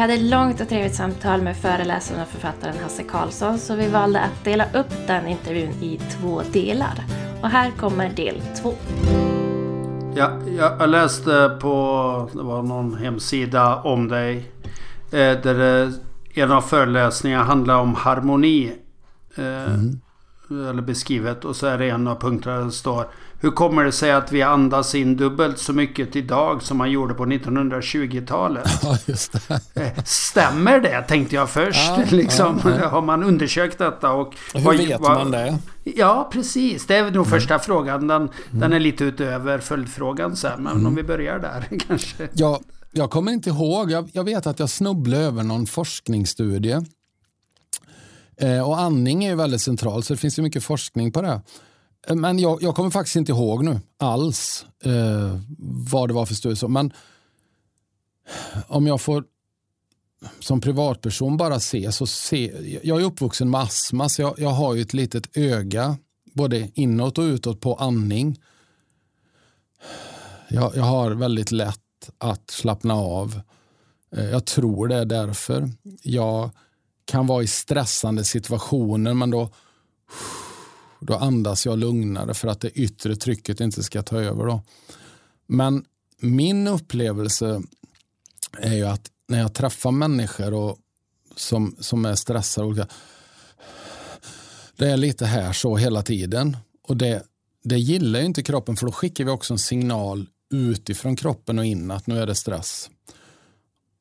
Hade ett långt och trevligt samtal med föreläsaren och författaren Hasse Karlsson så vi valde att dela upp den intervjun i två delar. Och här kommer del två. Ja, jag läste på det var någon hemsida om dig. Eh, där en av föreläsningarna handlar om harmoni. Eh, mm. Eller beskrivet. Och så är det en av punkterna där det står hur kommer det sig att vi andas in dubbelt så mycket idag som man gjorde på 1920-talet? Ja, just det. Eh, stämmer det? Tänkte jag först. Ja, liksom. ja, Har man undersökt detta? Och hur vad, vet vad, man det? Ja, precis. Det är nog mm. första frågan. Den, mm. den är lite utöver följdfrågan sen. Men mm. om vi börjar där kanske. Ja, jag kommer inte ihåg. Jag, jag vet att jag snubblade över någon forskningsstudie. Eh, och andning är ju väldigt centralt, så det finns ju mycket forskning på det. Men jag, jag, kommer faktiskt inte ihåg nu alls eh, vad det var för studie. Men om jag får som privatperson bara se så se. Jag är uppvuxen med astma så jag, jag har ju ett litet öga både inåt och utåt på andning. Jag, jag har väldigt lätt att slappna av. Eh, jag tror det är därför. Jag kan vara i stressande situationer men då då andas jag lugnare för att det yttre trycket inte ska ta över. Då. Men min upplevelse är ju att när jag träffar människor och som, som är stressade, det är lite här så hela tiden. Och det, det gillar inte kroppen för då skickar vi också en signal utifrån kroppen och in att nu är det stress.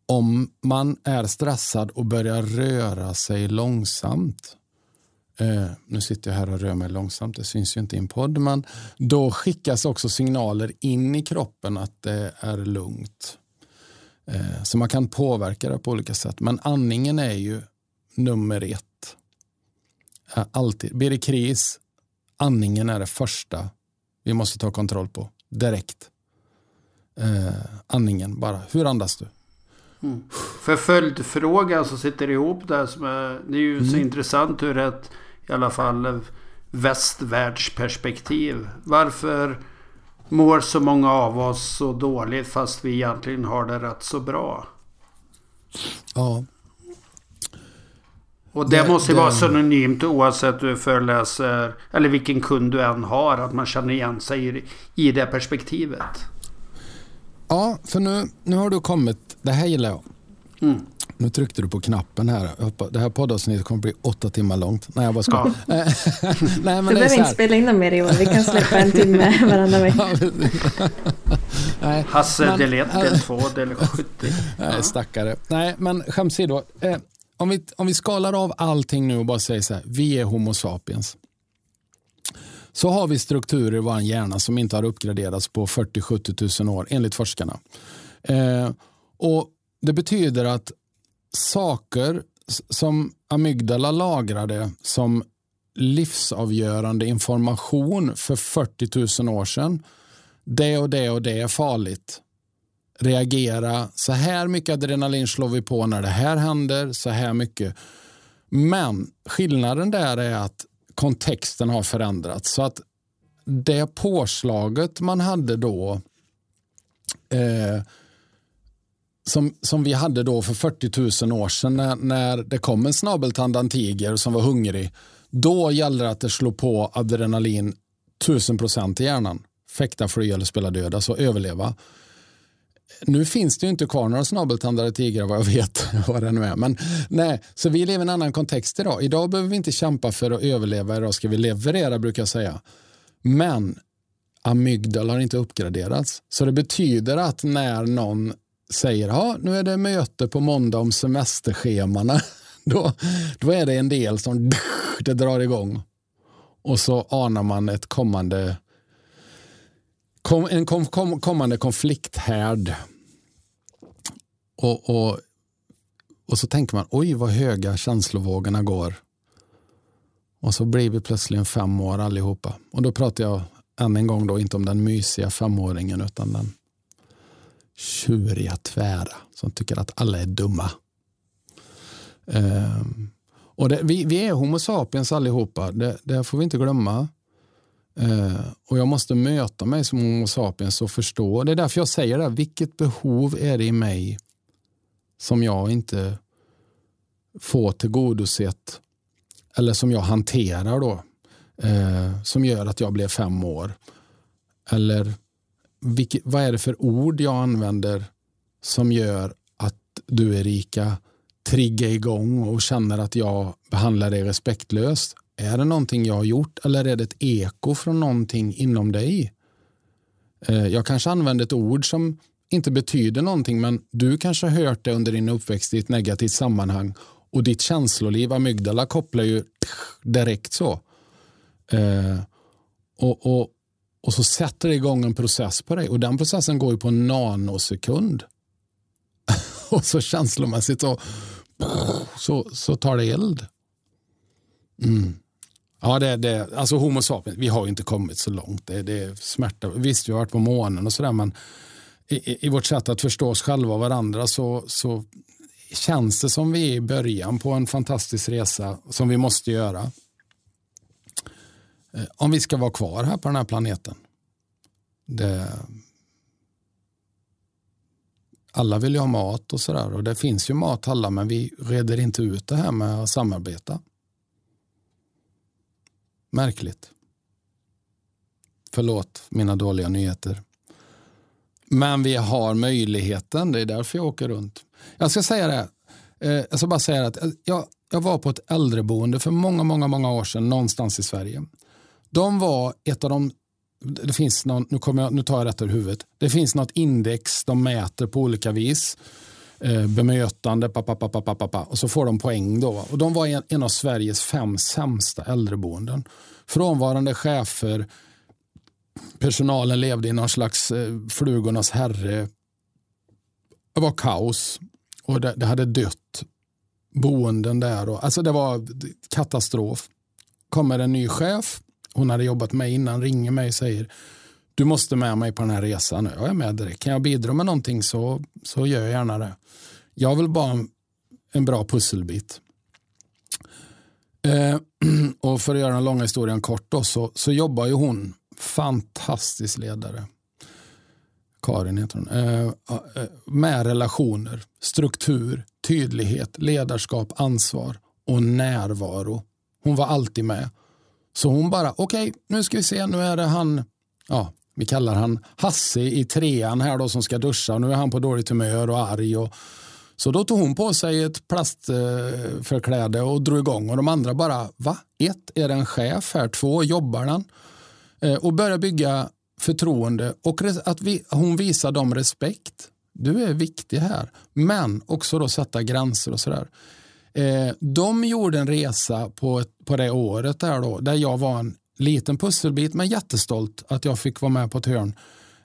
Om man är stressad och börjar röra sig långsamt Eh, nu sitter jag här och rör mig långsamt, det syns ju inte i en podd, men då skickas också signaler in i kroppen att det är lugnt. Eh, så man kan påverka det på olika sätt, men andningen är ju nummer ett. Alltid. Blir det kris, andningen är det första vi måste ta kontroll på direkt. Eh, andningen bara, hur andas du? Mm. För följdfråga så sitter det ihop där som är, det är ju mm. så intressant hur ett i alla fall västvärldsperspektiv. Varför mår så många av oss så dåligt fast vi egentligen har det rätt så bra? Ja. Och det, det måste det... vara synonymt oavsett du föreläser eller vilken kund du än har. Att man känner igen sig i, i det perspektivet. Ja, för nu, nu har du kommit. Det här gillar jag. Mm. Nu tryckte du på knappen här. Det här poddavsnittet kommer bli åtta timmar långt. Nej, jag bara skojar. Ja. Nej, men du behöver inte spela in dem mer i år. Vi kan släppa en timme varannan vecka. Nej, Hasse men, del 1, del 2, del 70. Nej, stackare. Nej, men skämt åsido. Eh, om, vi, om vi skalar av allting nu och bara säger så här. Vi är Homo sapiens. Så har vi strukturer i vår hjärna som inte har uppgraderats på 40-70 000 år enligt forskarna. Eh, och Det betyder att saker som amygdala lagrade som livsavgörande information för 40 000 år sedan. Det och det och det är farligt. Reagera. Så här mycket adrenalin slår vi på när det här händer. Så här mycket. Men skillnaden där är att kontexten har förändrats. Så att det påslaget man hade då eh, som, som vi hade då för 40 000 år sedan när, när det kom en snabeltandad tiger som var hungrig. Då gällde det att det slog på adrenalin 1000 procent i hjärnan. Fäkta, fly eller spela död, alltså överleva. Nu finns det ju inte kvar några snabeltandade tigrar vad jag vet. vad det nu är. Men, nej, så vi lever i en annan kontext idag. Idag behöver vi inte kämpa för att överleva. Idag ska vi leverera brukar jag säga. Men amygdala har inte uppgraderats. Så det betyder att när någon säger ja, nu är det möte på måndag om semesterschemana. Då, då är det en del som det drar igång. Och så anar man ett kommande kom, en kom, kom, kommande konflikthärd. Och, och, och så tänker man, oj vad höga känslovågorna går. Och så blir vi plötsligen fem år allihopa. Och då pratar jag än en gång då inte om den mysiga femåringen utan den tjuriga tvära som tycker att alla är dumma. Um, och det, vi, vi, är Homo sapiens allihopa, det, det får vi inte glömma. Uh, och jag måste möta mig som Homo sapiens och förstå. Det är därför jag säger det, vilket behov är det i mig som jag inte får tillgodosett eller som jag hanterar då, uh, som gör att jag blev fem år. Eller vilket, vad är det för ord jag använder som gör att du Erika triggar igång och känner att jag behandlar dig respektlöst? Är det någonting jag har gjort eller är det ett eko från någonting inom dig? Eh, jag kanske använder ett ord som inte betyder någonting men du kanske har hört det under din uppväxt i ett negativt sammanhang och ditt känsloliv, amygdala, kopplar ju direkt så. Eh, och, och, och så sätter det igång en process på dig och den processen går ju på en nanosekund. och så känslomässigt så, så, så tar det eld. Mm. Ja, det, det, alltså Homo sapiens, vi har ju inte kommit så långt. Det, det är smärta. Visst, vi har varit på månen och sådär, men i, i, vårt sätt att förstå oss själva och varandra så, så känns det som vi är i början på en fantastisk resa som vi måste göra. Eh, om vi ska vara kvar här på den här planeten. Det, alla vill ju ha mat och sådär och det finns ju mat alla men vi reder inte ut det här med att samarbeta. Märkligt. Förlåt mina dåliga nyheter. Men vi har möjligheten, det är därför jag åker runt. Jag ska säga det, eh, jag ska bara säga att eh, jag, jag var på ett äldreboende för många, många, många år sedan någonstans i Sverige. De var ett av de det finns någon, nu, kommer jag, nu tar jag rätt ur huvudet. Det finns något index de mäter på olika vis. Eh, bemötande, pa, pa, pa, pa, pa, pa, och så får de poäng. Då. Och de var en, en av Sveriges fem sämsta äldreboenden. Frånvarande chefer, personalen levde i någon slags eh, flugornas herre. Det var kaos och det, det hade dött boenden där. Och, alltså det var katastrof. Kommer en ny chef hon hade jobbat med innan, ringer mig och säger du måste med mig på den här resan. Jag är med direkt. Kan jag bidra med någonting så, så gör jag gärna det. Jag vill bara en, en bra pusselbit. Eh, och för att göra den långa historien kort då, så, så jobbar ju hon, fantastisk ledare, Karin heter hon, eh, eh, med relationer, struktur, tydlighet, ledarskap, ansvar och närvaro. Hon var alltid med. Så hon bara, okej, okay, nu ska vi se, nu är det han, ja, vi kallar han Hasse i trean här då som ska duscha. Nu är han på dåligt humör och arg. Och, så då tog hon på sig ett plastförkläde och drog igång och de andra bara, va? Ett, är det en chef här? Två, jobbar den? Eh, och börja bygga förtroende och att vi, hon visar dem respekt. Du är viktig här. Men också då sätta gränser och sådär. Eh, de gjorde en resa på, på det året där, då, där jag var en liten pusselbit men jättestolt att jag fick vara med på ett hörn.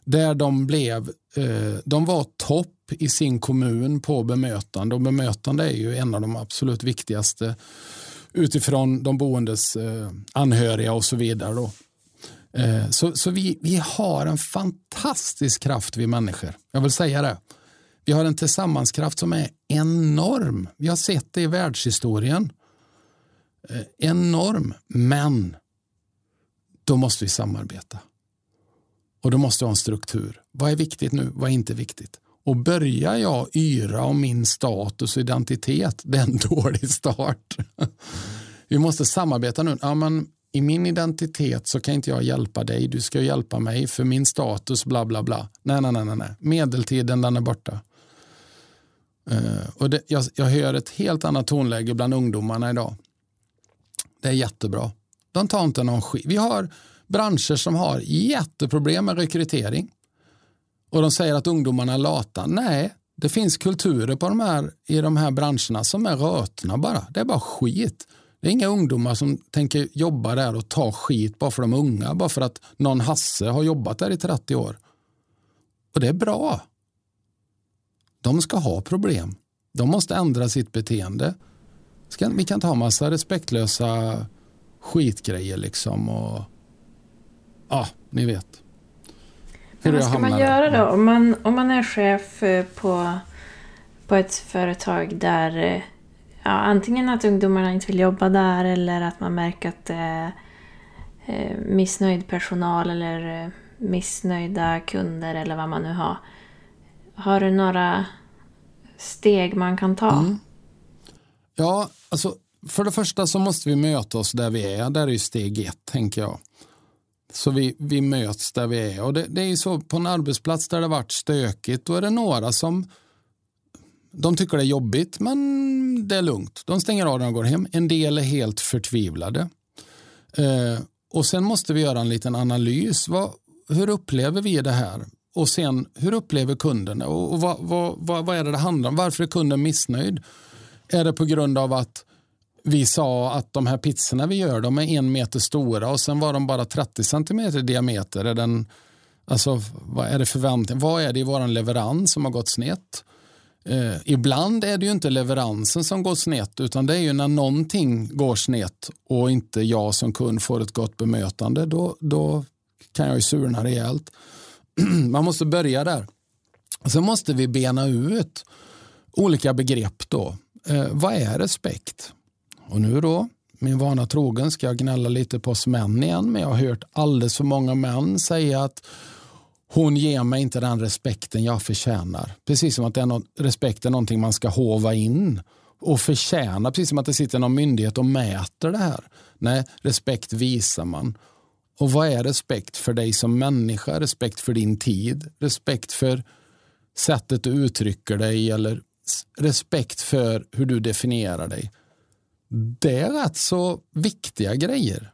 Där de blev, eh, de var topp i sin kommun på bemötande och bemötande är ju en av de absolut viktigaste utifrån de boendes eh, anhöriga och så vidare. Då. Eh, så så vi, vi har en fantastisk kraft vi människor. Jag vill säga det. Vi har en tillsammanskraft som är enorm. Vi har sett det i världshistorien. Eh, enorm, men då måste vi samarbeta. Och då måste vi ha en struktur. Vad är viktigt nu? Vad är inte viktigt? Och börjar jag yra om min status och identitet, det är en dålig start. vi måste samarbeta nu. Ja, men I min identitet så kan inte jag hjälpa dig, du ska hjälpa mig för min status, bla bla bla. Nej, nej, nej, nej. medeltiden den är borta. Uh, och det, jag, jag hör ett helt annat tonläge bland ungdomarna idag. Det är jättebra. De tar inte någon skit. Vi har branscher som har jätteproblem med rekrytering. Och de säger att ungdomarna är lata. Nej, det finns kulturer på de här, i de här branscherna som är rötna bara. Det är bara skit. Det är inga ungdomar som tänker jobba där och ta skit bara för de unga. Bara för att någon Hasse har jobbat där i 30 år. Och det är bra. De ska ha problem. De måste ändra sitt beteende. Vi kan ta massa respektlösa skitgrejer liksom. Och, ja, ni vet. Hur vad ska man göra då? Om man, om man är chef eh, på, på ett företag där eh, ja, antingen att ungdomarna inte vill jobba där eller att man märker att det är eh, missnöjd personal eller missnöjda kunder eller vad man nu har. Har du några steg man kan ta? Mm. Ja, alltså för det första så måste vi möta oss där vi är. Där är ju steg ett, tänker jag. Så vi, vi möts där vi är. Och det, det är så på en arbetsplats där det varit stökigt, då är det några som de tycker det är jobbigt, men det är lugnt. De stänger av den och går hem. En del är helt förtvivlade. Eh, och Sen måste vi göra en liten analys. Vad, hur upplever vi det här? Och sen, hur upplever kunden det? Och, och vad, vad, vad, vad, är det det handlar om? Varför är kunden missnöjd? Är det på grund av att vi sa att de här pizzorna vi gör de är en meter stora och sen var de bara 30 centimeter i diameter. Är den, alltså, vad är det förväntning? Vad är det i vår leverans som har gått snett? Eh, ibland är det ju inte leveransen som går snett utan det är ju när någonting går snett och inte jag som kund får ett gott bemötande. Då, då kan jag ju surna rejält. Man måste börja där. Sen måste vi bena ut olika begrepp. då. Eh, vad är respekt? Och nu då, min vana trogen, ska jag gnälla lite på oss män igen, men jag har hört alldeles för många män säga att hon ger mig inte den respekten jag förtjänar. Precis som att det är något, respekt är någonting man ska hova in och förtjäna, precis som att det sitter någon myndighet och mäter det här. Nej, respekt visar man. Och vad är respekt för dig som människa? Respekt för din tid? Respekt för sättet du uttrycker dig eller respekt för hur du definierar dig? Det är rätt så viktiga grejer.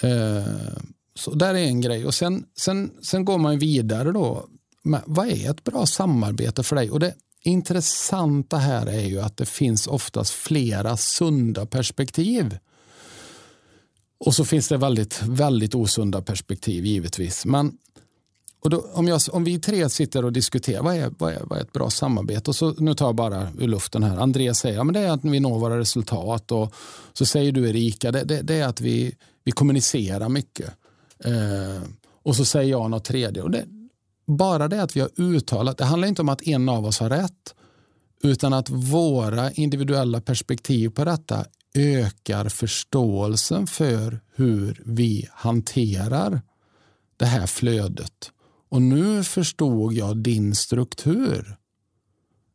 Eh, så där är en grej. Och sen, sen, sen går man vidare då. Men vad är ett bra samarbete för dig? Och det intressanta här är ju att det finns oftast flera sunda perspektiv. Och så finns det väldigt, väldigt osunda perspektiv givetvis. Men och då, om, jag, om vi tre sitter och diskuterar, vad är, vad är, vad är ett bra samarbete? Och så, nu tar jag bara ur luften här. Andreas säger ja, det är att vi når våra resultat. Och så säger du Erika, det, det, det är att vi, vi kommunicerar mycket. Eh, och så säger jag något tredje. Och det, bara det att vi har uttalat, det handlar inte om att en av oss har rätt. Utan att våra individuella perspektiv på detta ökar förståelsen för hur vi hanterar det här flödet. Och nu förstod jag din struktur.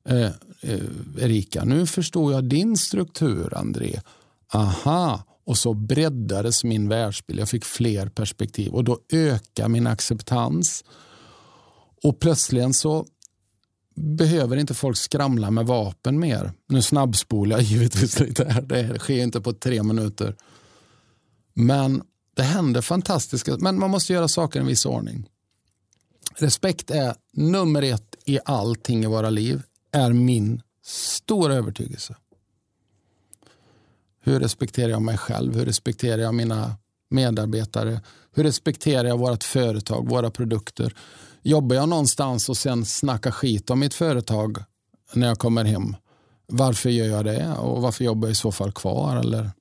Eh, eh, Erika, nu förstår jag din struktur, André. Aha, och så breddades min världsbild. Jag fick fler perspektiv och då ökar min acceptans. Och plötsligen så behöver inte folk skramla med vapen mer. Nu snabbspolar jag givetvis lite här. Det sker inte på tre minuter. Men det händer fantastiska, men man måste göra saker i en viss ordning. Respekt är nummer ett i allting i våra liv, är min stora övertygelse. Hur respekterar jag mig själv? Hur respekterar jag mina medarbetare? Hur respekterar jag vårt företag, våra produkter? Jobbar jag någonstans och sen snackar skit om mitt företag när jag kommer hem? Varför gör jag det? Och varför jobbar jag i så fall kvar? Eller,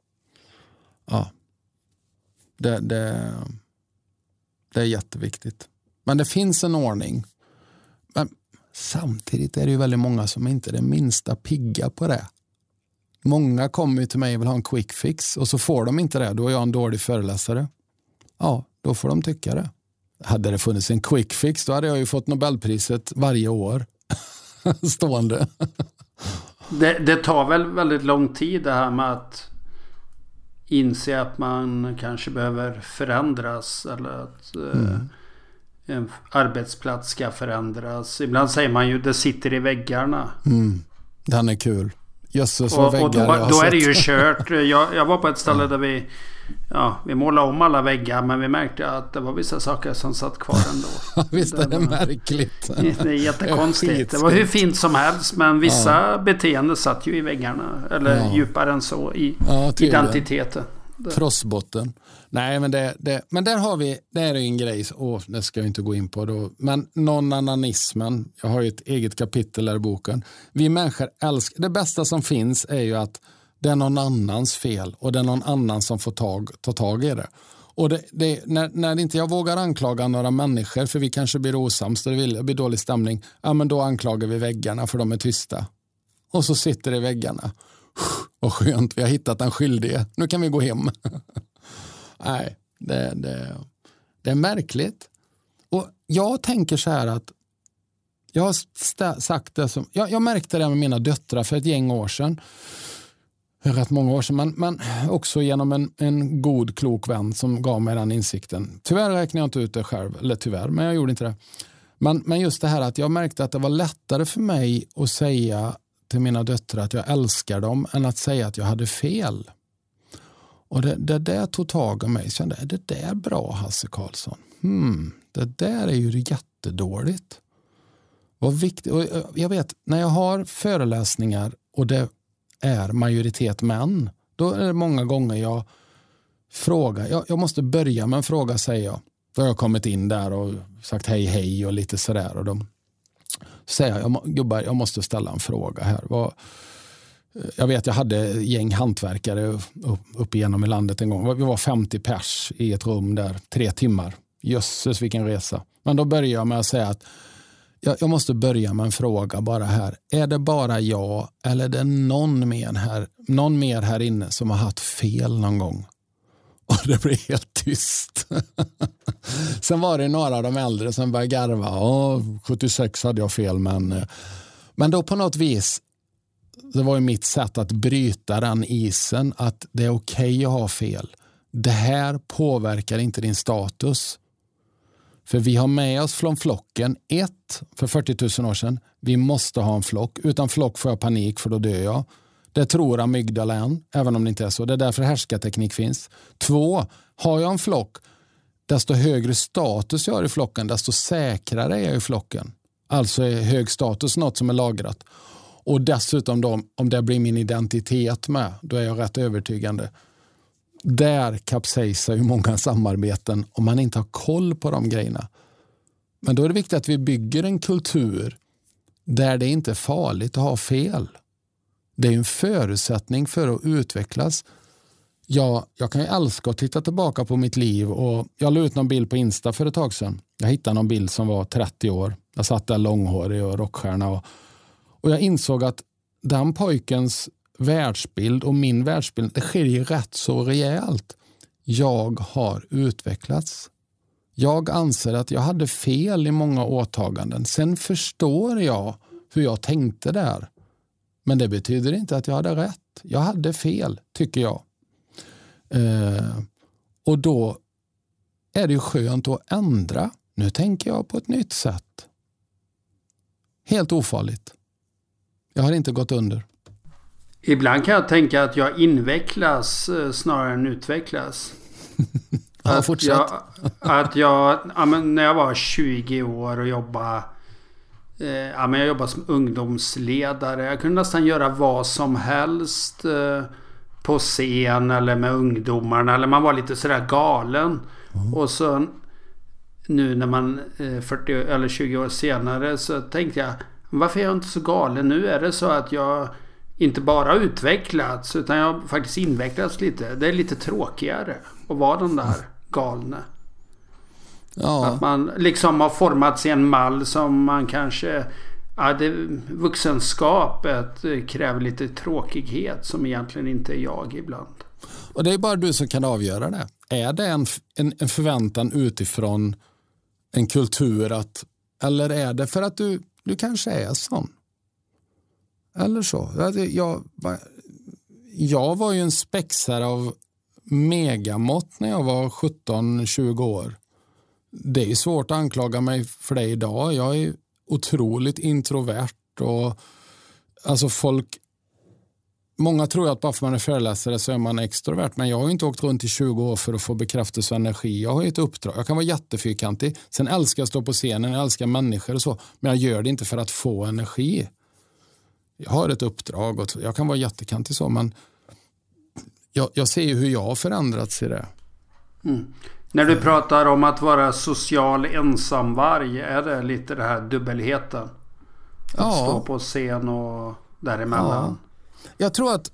ja. det, det, det är jätteviktigt. Men det finns en ordning. Men samtidigt är det ju väldigt många som inte är det minsta pigga på det. Många kommer till mig och vill ha en quick fix och så får de inte det. Då är jag en dålig föreläsare. Ja, då får de tycka det. Hade det funnits en quick fix då hade jag ju fått Nobelpriset varje år. Stående. det, det, tar väl väldigt lång tid det här med att inse att man kanske behöver förändras. Eller att mm. en arbetsplats ska förändras. Ibland säger man ju det sitter i väggarna. Mm. Den är kul. Jösses vad väggar och då, jag har då är det ju kört. Jag, jag var på ett ställe där vi... Ja, vi målade om alla väggar men vi märkte att det var vissa saker som satt kvar ändå. Visst är det märkligt? Det är jättekonstigt. Det var hur fint som helst men vissa ja. beteenden satt ju i väggarna. Eller ja. djupare än så i ja, identiteten. Trossbotten. Nej, men, det, det, men där har vi, det är en grej, oh, det ska jag inte gå in på då, men non-ananismen, jag har ju ett eget kapitel där i boken. Vi människor älskar, det bästa som finns är ju att Det är någon annans fel och det är någon annan som får tag, ta tag i det. Och det, det, när, när inte jag vågar anklaga några människor för vi kanske blir osams och det blir dålig stämning, ja, men då anklagar vi väggarna för de är tysta. Och så sitter det i väggarna. Vad skönt, vi har hittat den skyldige. Nu kan vi gå hem. Nej, det, det, det är märkligt. Och Jag tänker så här att jag har sagt det som, jag, jag märkte det med mina döttrar för ett gäng år sedan rätt många år sedan, men, men också genom en, en god, klok vän som gav mig den insikten. Tyvärr räknar jag inte ut det själv, eller tyvärr, men jag gjorde inte det. Men, men just det här att jag märkte att det var lättare för mig att säga till mina döttrar att jag älskar dem än att säga att jag hade fel. Och det, det där tog tag i mig. Jag kände, är det där bra Hasse Karlsson? Hmm, det där är ju jättedåligt. Vad viktigt. Och eh, jag vet, när jag har föreläsningar och det är majoritet män, då är det många gånger jag frågar. Jag, jag måste börja med en fråga säger jag. Då har jag kommit in där och sagt hej hej och lite sådär. Och de Säga jag, gubbar jag måste ställa en fråga här. Vad, jag vet jag hade gäng hantverkare upp, upp igenom i landet en gång. Vi var 50 pers i ett rum där, tre timmar. Jösses vilken resa. Men då börjar jag med att säga att jag, jag, måste börja med en fråga bara här. Är det bara jag eller är det någon mer här, någon mer här inne som har haft fel någon gång? Och det blev helt tyst. Sen var det några av de äldre som började garva. Åh, 76 hade jag fel, men, men då på något vis, det var ju mitt sätt att bryta den isen, att det är okej okay att ha fel. Det här påverkar inte din status. För vi har med oss från flocken, ett, för 40 000 år sedan, vi måste ha en flock. Utan flock får jag panik för då dör jag. Det tror amygdala även om det inte är så. Det är därför härskarteknik finns. Två, har jag en flock, desto högre status jag har i flocken, desto säkrare är jag i flocken. Alltså är hög status något som är lagrat. Och dessutom då, om det blir min identitet med, då är jag rätt övertygande där kapsejsar ju många samarbeten om man inte har koll på de grejerna. Men då är det viktigt att vi bygger en kultur där det inte är farligt att ha fel. Det är en förutsättning för att utvecklas. Jag, jag kan ju älska att titta tillbaka på mitt liv och jag la ut någon bild på Insta för ett tag sedan. Jag hittade någon bild som var 30 år. Jag satt där långhårig och rockstjärna och, och jag insåg att den pojkens världsbild och min världsbild, det skiljer rätt så rejält. Jag har utvecklats. Jag anser att jag hade fel i många åtaganden. Sen förstår jag hur jag tänkte där. Men det betyder inte att jag hade rätt. Jag hade fel, tycker jag. Eh, och då är det skönt att ändra. Nu tänker jag på ett nytt sätt. Helt ofarligt. Jag har inte gått under. Ibland kan jag tänka att jag invecklas eh, snarare än utvecklas. ja, att. Jag, att jag, ja, när jag var 20 år och jobbade ja, men jag jobbade som ungdomsledare. Jag kunde nästan göra vad som helst eh, på scen eller med ungdomarna. Eller man var lite sådär galen. Mm. Och så nu när man 40 eller 20 år senare så tänkte jag varför är jag inte så galen? Nu är det så att jag inte bara utvecklats utan jag har faktiskt invecklats lite. Det är lite tråkigare att vara den där galne. Ja. Att man liksom har formats i en mall som man kanske... Ja, det, vuxenskapet kräver lite tråkighet som egentligen inte är jag ibland. Och det är bara du som kan avgöra det. Är det en, en, en förväntan utifrån en kultur att... Eller är det för att du, du kanske är sån? Eller så. Jag, jag var ju en spexare av megamått när jag var 17-20 år. Det är svårt att anklaga mig för det idag. Jag är otroligt introvert. och alltså folk Många tror att bara för att man är föreläsare så är man extrovert, men jag har inte åkt runt i 20 år för att få bekräftelse och energi. Jag har ett uppdrag. Jag kan vara jättefyrkantig. Sen älskar jag att stå på scenen, jag älskar människor och så, men jag gör det inte för att få energi jag har ett uppdrag och jag kan vara jättekantig så, men jag, jag ser ju hur jag har förändrats i det. Mm. När du pratar om att vara social ensamvarg, är det lite det här dubbelheten? Att ja. stå på scen och däremellan? Ja. Jag tror att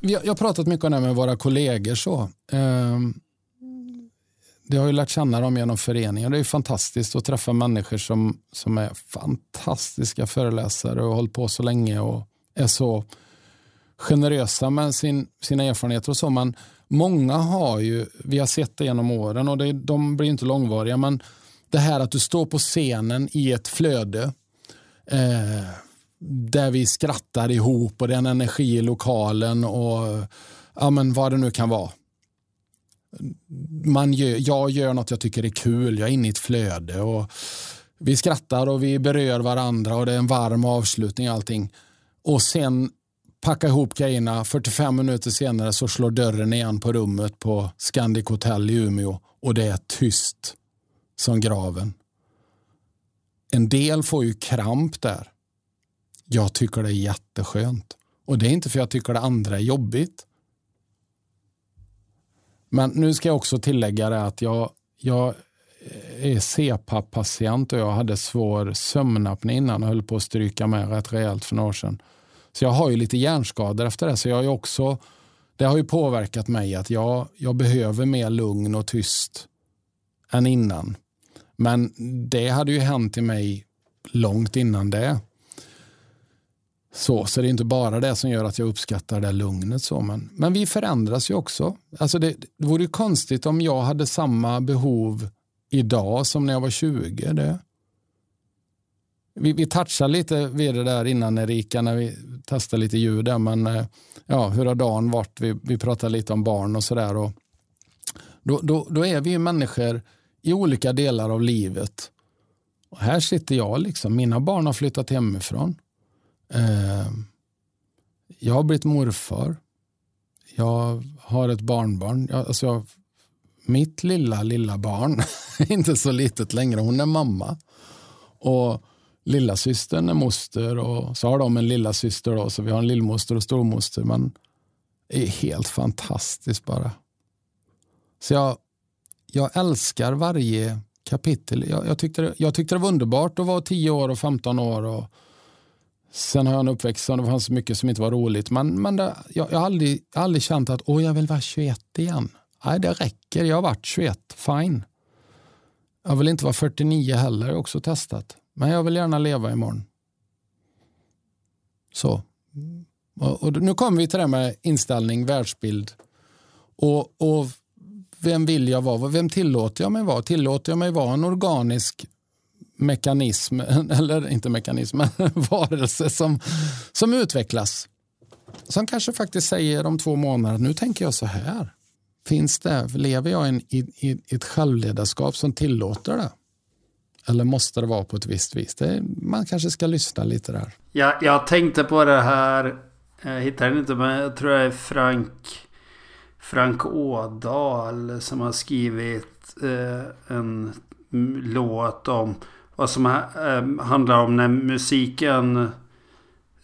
jag har pratat mycket om det med våra kollegor. så. Eh, det har ju lärt känna dem genom föreningen. Det är fantastiskt att träffa människor som, som är fantastiska föreläsare och har hållit på så länge och är så generösa med sin, sina erfarenheter och så. Men många har ju, vi har sett det genom åren och det, de blir inte långvariga, men det här att du står på scenen i ett flöde eh, där vi skrattar ihop och det är en energi i lokalen och ja, men vad det nu kan vara. Man gör, jag gör något jag tycker är kul, jag är inne i ett flöde och vi skrattar och vi berör varandra och det är en varm avslutning och allting. Och sen packa ihop grejerna. 45 minuter senare så slår dörren igen på rummet på Scandic Hotel i Umeå och det är tyst som graven. En del får ju kramp där. Jag tycker det är jätteskönt. Och det är inte för jag tycker det andra är jobbigt. Men nu ska jag också tillägga det att jag, jag är CPAP-patient och jag hade svår sömnapné innan och höll på att stryka med rätt rejält för några år sedan. Så jag har ju lite hjärnskador efter det. Så jag är också, det har ju påverkat mig att jag, jag behöver mer lugn och tyst än innan. Men det hade ju hänt i mig långt innan det. Så, så det är inte bara det som gör att jag uppskattar det lugnet. Så, men, men vi förändras ju också. Alltså det, det vore ju konstigt om jag hade samma behov idag som när jag var 20. Det, vi, vi touchade lite vid det där innan Erika när vi testade lite ljud där, men eh, ja, hur har dagen varit? Vi, vi pratade lite om barn och sådär. Då, då, då är vi ju människor i olika delar av livet. Och här sitter jag, liksom. mina barn har flyttat hemifrån. Eh, jag har blivit morfar. Jag har ett barnbarn. Jag, alltså jag, mitt lilla, lilla barn är inte så litet längre. Hon är mamma. Och lillasystern är moster och så har de en lillasyster då, så vi har en lillmoster och stormoster. Men det är helt fantastiskt bara. Så jag, jag älskar varje kapitel. Jag, jag, tyckte, jag tyckte det var underbart att vara 10 år och 15 år. Och sen har jag en uppväxt som det fanns så mycket som inte var roligt. Men, men det, jag, jag har aldrig, aldrig känt att Åh, jag vill vara 21 igen. Nej, det räcker. Jag har varit 21. Fine. Jag vill inte vara 49 heller. Jag har också testat. Men jag vill gärna leva imorgon. Så. Och, och nu kommer vi till det med inställning, världsbild. Och, och vem vill jag vara? Vem tillåter jag mig vara? Tillåter jag mig vara en organisk mekanism, eller inte mekanism, men varelse som, som utvecklas. Som kanske faktiskt säger om två månader, nu tänker jag så här. Finns det, lever jag i, i, i ett självledarskap som tillåter det? Eller måste det vara på ett visst vis? Det, man kanske ska lyssna lite där. Ja, jag tänkte på det här. Jag hittar den inte men jag tror det är Frank, Frank Ådahl som har skrivit eh, en låt om vad som eh, handlar om när musiken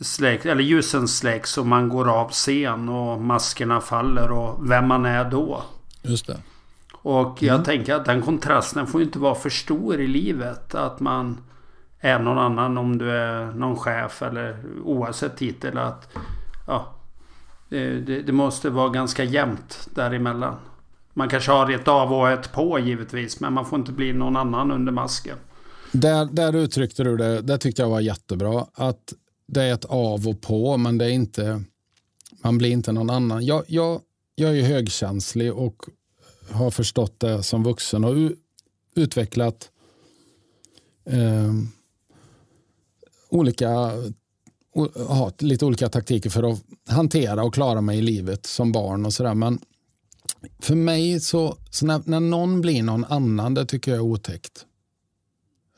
släcks, eller ljusen släcks och man går av scen och maskerna faller och vem man är då. Just det. Och jag mm. tänker att den kontrasten får inte vara för stor i livet. Att man är någon annan om du är någon chef eller oavsett titel. Att, ja, det, det måste vara ganska jämnt däremellan. Man kanske har ett av och ett på givetvis. Men man får inte bli någon annan under masken. Där, där uttryckte du det. Det tyckte jag var jättebra. Att det är ett av och på men det är inte... Man blir inte någon annan. Jag, jag, jag är högkänslig och har förstått det som vuxen och utvecklat eh, olika ha lite olika taktiker för att hantera och klara mig i livet som barn och sådär. Men för mig så, så när, när, någon blir någon annan, det tycker jag är otäckt.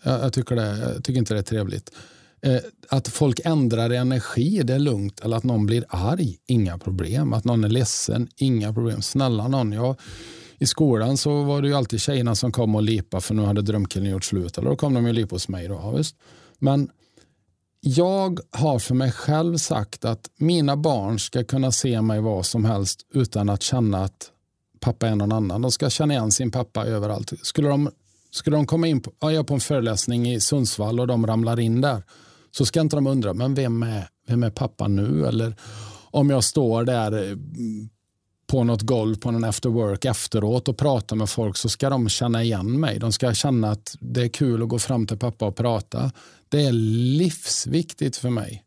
Jag, jag tycker, det, jag tycker inte det är trevligt. Eh, att folk ändrar energi, det är lugnt. Eller att någon blir arg, inga problem. Att någon är ledsen, inga problem. Snälla någon, jag i skolan så var det ju alltid tjejerna som kom och lipa för nu hade drömkillen gjort slut. Eller då kom de och lipa hos mig. Då. Ja, visst. Men jag har för mig själv sagt att mina barn ska kunna se mig vad som helst utan att känna att pappa är någon annan. De ska känna igen sin pappa överallt. Skulle de, skulle de komma in på, ja, jag på en föreläsning i Sundsvall och de ramlar in där så ska inte de undra, men vem är, vem är pappa nu? Eller om jag står där eh, på något golv på någon after work efteråt och pratar med folk så ska de känna igen mig. De ska känna att det är kul att gå fram till pappa och prata. Det är livsviktigt för mig.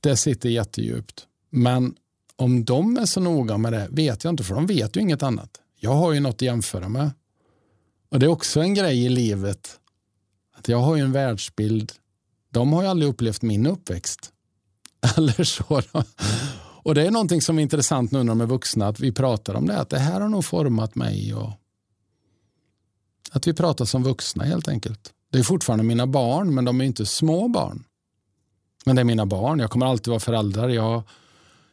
Det sitter jättedjupt. Men om de är så noga med det vet jag inte, för de vet ju inget annat. Jag har ju något att jämföra med. Och Det är också en grej i livet. Att Jag har ju en världsbild. De har ju aldrig upplevt min uppväxt. Eller så. Och Det är någonting som är intressant nu när de är vuxna, att vi pratar om det. Att det här har nog format mig. Och att vi pratar som vuxna helt enkelt. Det är fortfarande mina barn, men de är inte små barn. Men det är mina barn. Jag kommer alltid vara förälder. Jag,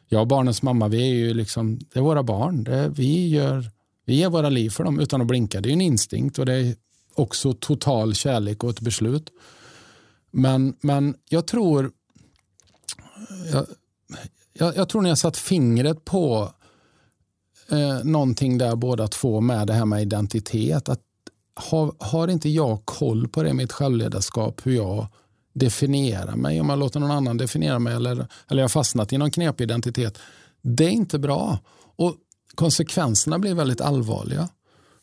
jag och barnens mamma, vi är ju liksom, det är våra barn. Det, vi, gör, vi ger våra liv för dem utan att blinka. Det är en instinkt och det är också total kärlek och ett beslut. Men, men jag tror jag, jag, jag tror ni har satt fingret på eh, någonting där båda två med det här med identitet. Att har, har inte jag koll på det, i mitt självledarskap, hur jag definierar mig, om jag låter någon annan definiera mig eller, eller jag har fastnat i någon knepig identitet. Det är inte bra. Och Konsekvenserna blir väldigt allvarliga.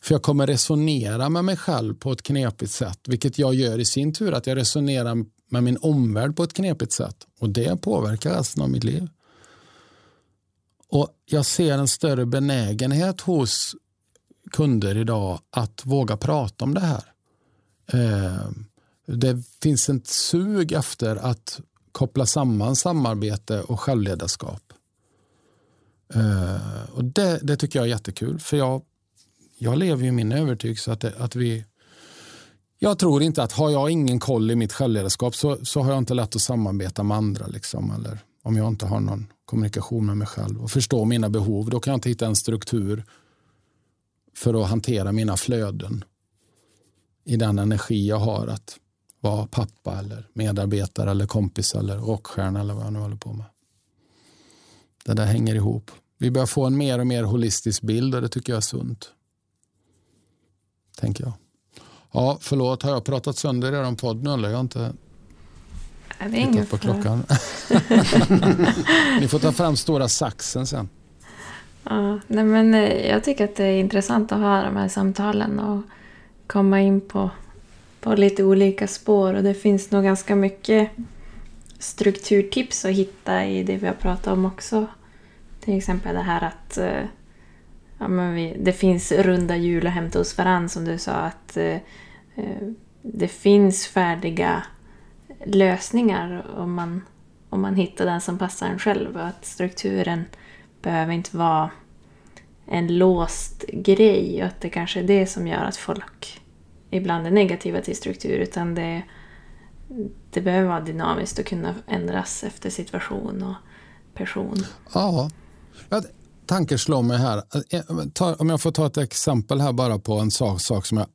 För jag kommer resonera med mig själv på ett knepigt sätt, vilket jag gör i sin tur, att jag resonerar med min omvärld på ett knepigt sätt. Och det påverkar resten av mitt liv. Och Jag ser en större benägenhet hos kunder idag att våga prata om det här. Eh, det finns ett sug efter att koppla samman samarbete och självledarskap. Eh, och det, det tycker jag är jättekul, för jag, jag lever i min övertygelse att, det, att vi jag tror inte att har jag ingen koll i mitt självledarskap så, så har jag inte lätt att samarbeta med andra. Liksom, eller om jag inte har någon kommunikation med mig själv och förstå mina behov. Då kan jag inte hitta en struktur för att hantera mina flöden i den energi jag har att vara pappa eller medarbetare eller kompis eller rockstjärna eller vad jag nu håller på med. Det där hänger ihop. Vi börjar få en mer och mer holistisk bild och det tycker jag är sunt. Tänker jag. Ja, förlåt, har jag pratat sönder er podd nu eller? Jag har inte är tittat på klockan. Ni får ta fram stora saxen sen. Ja, nej men eh, jag tycker att det är intressant att ha de här samtalen och komma in på, på lite olika spår. Och det finns nog ganska mycket strukturtips att hitta i det vi har pratat om också. Till exempel det här att eh, ja, men vi, det finns runda hjul att hämta hos varann som du sa. att eh, Det finns färdiga lösningar om man, om man hittar den som passar en själv. Och att strukturen behöver inte vara en låst grej och att det kanske är det som gör att folk ibland är negativa till struktur. Utan det, det behöver vara dynamiskt och kunna ändras efter situation och person. Ja, tanken slår mig här. Eh, om jag får ta ett exempel här bara på en sak, sak som jag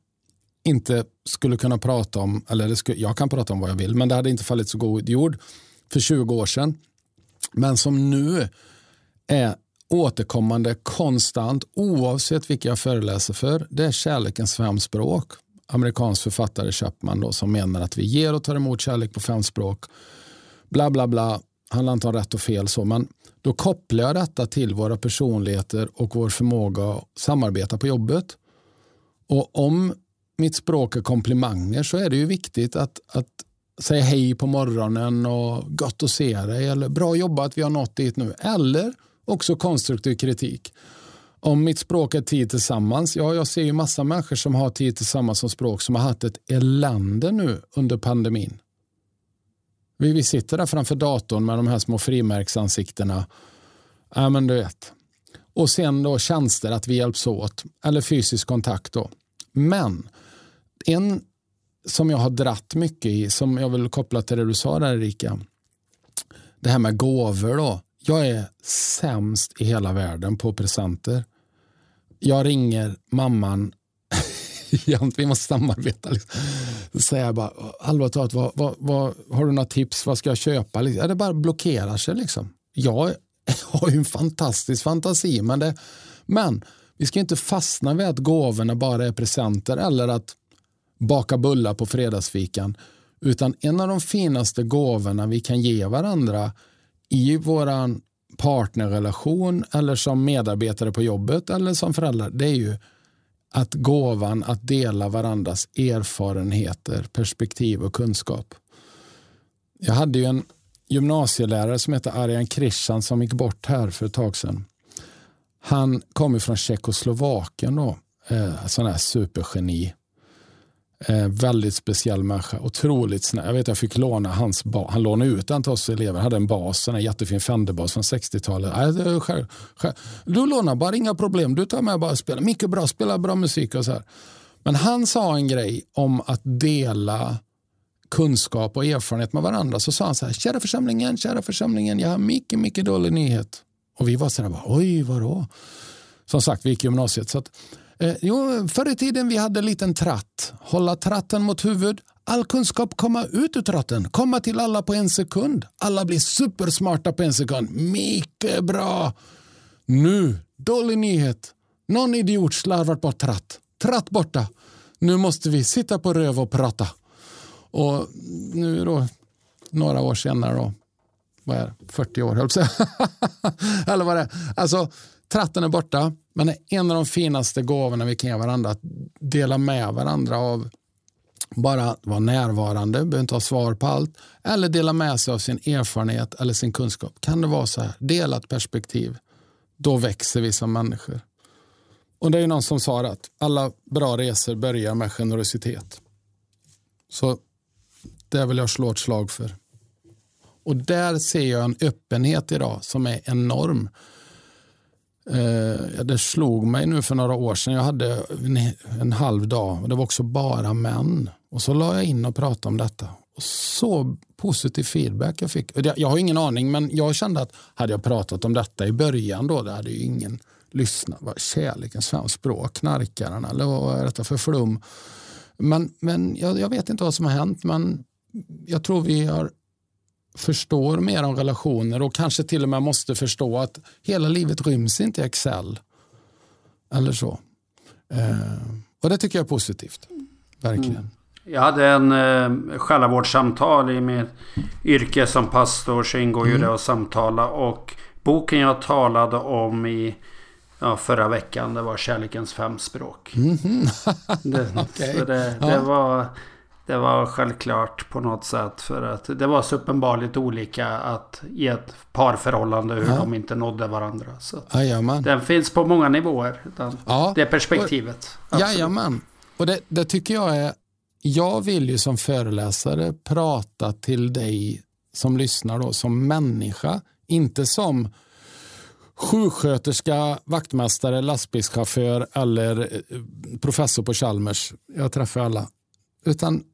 inte skulle kunna prata om, eller skulle, jag kan prata om vad jag vill, men det hade inte fallit så god jord för 20 år sedan. Men som nu är återkommande konstant oavsett vilka jag föreläser för. Det är kärlekens fem språk. Amerikansk författare Chapman då, som menar att vi ger och tar emot kärlek på fem språk. Bla bla bla, handlar inte om rätt och fel så, men då kopplar jag detta till våra personligheter och vår förmåga att samarbeta på jobbet. Och om mitt språk är komplimanger så är det ju viktigt att, att säga hej på morgonen och gott att se dig eller bra jobbat vi har nått dit nu. Eller också konstruktiv kritik. Om mitt språk är tid tillsammans, ja jag ser ju massa människor som har tid tillsammans som språk som har haft ett elände nu under pandemin. Vi, vi sitter där framför datorn med de här små frimärksansiktena. Ja, men du vet. Och sen då tjänster, att vi hjälps åt. Eller fysisk kontakt. då. Men en som jag har dratt mycket i, som jag vill koppla till det du sa där Erika. Det här med gåvor då. Jag är sämst i hela världen på presenter. Jag ringer mamman vi måste samarbeta. Liksom. Så säger jag bara, allvarligt talat, vad, vad, vad, har du några tips? Vad ska jag köpa? Liksom. Ja, det bara blockerar sig. Liksom. Jag har ju en fantastisk fantasi, men, det, men vi ska inte fastna vid att gåvorna bara är presenter eller att baka bullar på fredagsfikan. Utan en av de finaste gåvorna vi kan ge varandra i våran partnerrelation eller som medarbetare på jobbet eller som föräldrar, det är ju att gåvan att dela varandras erfarenheter, perspektiv och kunskap. Jag hade ju en gymnasielärare som hette Arjan Krishan som gick bort här för ett tag sedan. Han kom från Tjeckoslovakien då, eh, sån här supergeni. Eh, väldigt speciell människa. Otroligt snäll. Jag vet jag fick låna hans bas. Han lånade ut den till oss elever. Han hade en bas, en jättefin Fenderbas från 60-talet. Äh, du lånar bara, inga problem. Du tar med bara och spelar. Mycket bra, spelar bra musik och så här. Men han sa en grej om att dela kunskap och erfarenhet med varandra. Så sa han så här, kära församlingen, kära församlingen, jag har mycket, mycket dålig nyhet. Och vi var så här, oj, vadå? Som sagt, vi gick gymnasiet. Så att, Eh, jo, förr i tiden vi hade en liten tratt. Hålla tratten mot huvud. All kunskap komma ut ur tratten. Komma till alla på en sekund. Alla blir supersmarta på en sekund. Mycket bra! Nu, dålig nyhet. Någon idiot slarvat bort tratt. Tratt borta. Nu måste vi sitta på röv och prata. Och nu då, några år senare då, vad är det, 40 år höll jag Eller vad det är. Alltså, tratten är borta. Men en av de finaste gåvorna vi kan ge varandra att dela med varandra av bara vara närvarande, behöver inte ha svar på allt, eller dela med sig av sin erfarenhet eller sin kunskap. Kan det vara så här, delat perspektiv, då växer vi som människor. Och det är någon som sa att alla bra resor börjar med generositet. Så det vill jag slå ett slag för. Och där ser jag en öppenhet idag som är enorm. Eh, det slog mig nu för några år sedan. Jag hade en, en halv dag och det var också bara män. Och så la jag in och pratade om detta. Och så positiv feedback jag fick. Jag har ingen aning, men jag kände att hade jag pratat om detta i början då, det hade ju ingen lyssnat. Kärleken, svenskt språk, knarkaren eller vad är detta för flum? Men, men jag, jag vet inte vad som har hänt, men jag tror vi har förstår mer om relationer och kanske till och med måste förstå att hela livet ryms inte i Excel. Eller så. Eh, och det tycker jag är positivt. Verkligen. Mm. Jag hade en eh, själavårdssamtal i mitt yrke som pastor så ingår mm. ju det att samtala. Och boken jag talade om i ja, förra veckan det var Kärlekens fem språk. Mm -hmm. det, okay. det, det ja. var det var självklart på något sätt. För att det var så uppenbarligt olika att i ett parförhållande hur ja. de inte nådde varandra. Så den finns på många nivåer. Den, ja. Det perspektivet. Och, jajamän. Och det, det tycker jag är... Jag vill ju som föreläsare prata till dig som lyssnar då som människa. Inte som sjuksköterska, vaktmästare, lastbilschaufför eller eh, professor på Chalmers. Jag träffar alla. Utan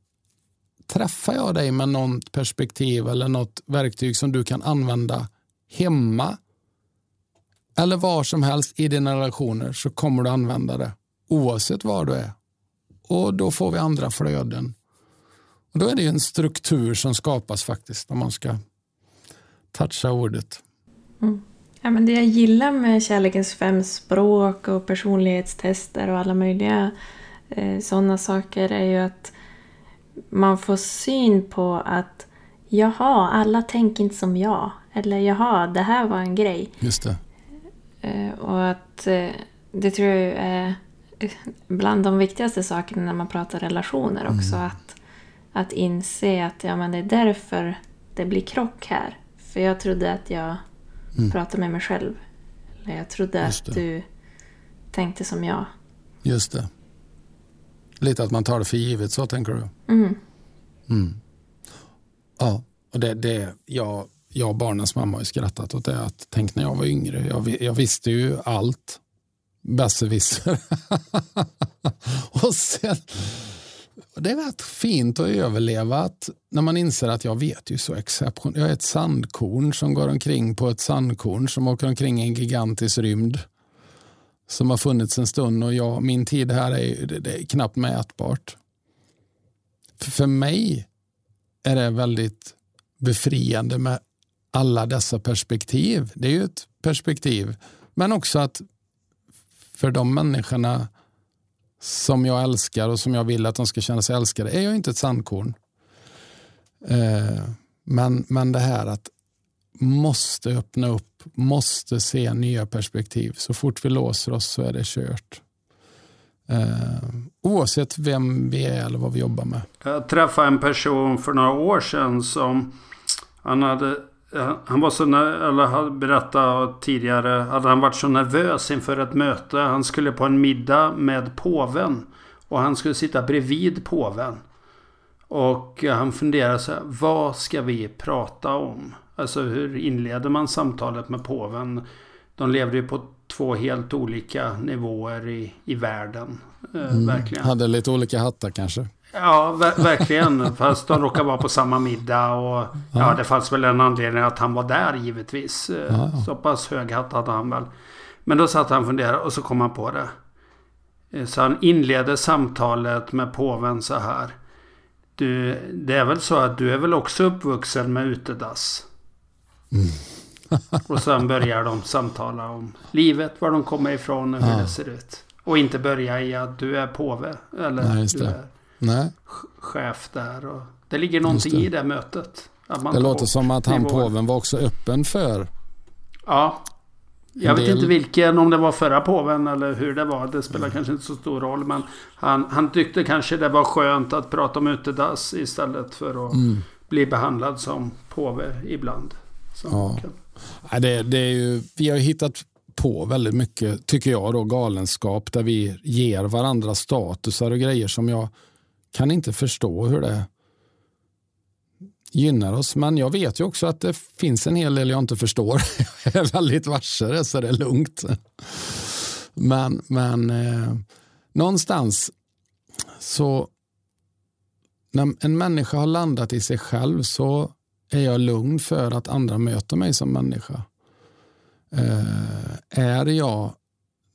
träffar jag dig med något perspektiv eller något verktyg som du kan använda hemma eller var som helst i dina relationer så kommer du använda det oavsett var du är. Och då får vi andra flöden. Och då är det en struktur som skapas faktiskt om man ska toucha ordet. Mm. Ja, men det jag gillar med kärlekens fem språk och personlighetstester och alla möjliga eh, sådana saker är ju att man får syn på att jaha, alla tänker inte som jag. Eller jaha, det här var en grej. Just det. Eh, och att eh, det tror jag är bland de viktigaste sakerna när man pratar relationer också. Mm. Att, att inse att ja, men det är därför det blir krock här. För jag trodde att jag mm. pratade med mig själv. Eller jag trodde att du tänkte som jag. Just det. Lite att man tar det för givet, så tänker du? Mm. Mm. Ja, och det, det jag, jag och barnens mamma har skrattat åt det. Att, tänk när jag var yngre, jag, jag visste ju allt. Besserwisser. och sen, det är rätt fint att överleva att när man inser att jag vet ju så exceptionellt. Jag är ett sandkorn som går omkring på ett sandkorn som åker omkring i en gigantisk rymd som har funnits en stund och jag, min tid här är, det, det är knappt mätbart. För, för mig är det väldigt befriande med alla dessa perspektiv. Det är ju ett perspektiv. Men också att för de människorna som jag älskar och som jag vill att de ska känna sig älskade är jag inte ett sandkorn. Eh, men, men det här att måste öppna upp, måste se nya perspektiv. Så fort vi låser oss så är det kört. Eh, oavsett vem vi är eller vad vi jobbar med. Jag träffade en person för några år sedan som han hade han var så, eller hade berättat tidigare, hade han varit så nervös inför ett möte. Han skulle på en middag med påven. Och han skulle sitta bredvid påven. Och han funderade så här, vad ska vi prata om? Alltså hur inleder man samtalet med påven? De levde ju på två helt olika nivåer i, i världen. Eh, mm. Verkligen. Hade lite olika hattar kanske. Ja, ver verkligen. Fast de råkade vara på samma middag. Och ja. ja. det fanns väl en anledning att han var där givetvis. Eh, ja. Så pass hög hatt hade han väl. Men då satt han och funderade och så kom han på det. Eh, så han inledde samtalet med påven så här. Du, det är väl så att du är väl också uppvuxen med utedass? Mm. och sen börjar de samtala om livet, var de kommer ifrån och hur ja. det ser ut. Och inte börja i att du är påve. Eller Nej, du är Nej. chef där. Och det ligger någonting det. i det mötet. det låter som att han påven var också öppen för Ja, jag vet inte vilken, om det var förra påven eller hur det var. Det spelar mm. kanske inte så stor roll. Men han, han tyckte kanske det var skönt att prata om utedass istället för att mm. bli behandlad som påve ibland. Ja. ja det, det, är ju, vi har hittat på väldigt mycket, tycker jag, då, galenskap där vi ger varandra statusar och grejer som jag kan inte förstå hur det gynnar oss. Men jag vet ju också att det finns en hel del jag inte förstår. jag är väldigt varse det, så det är lugnt. Men, men eh, någonstans så när en människa har landat i sig själv så är jag lugn för att andra möter mig som människa. Eh, är jag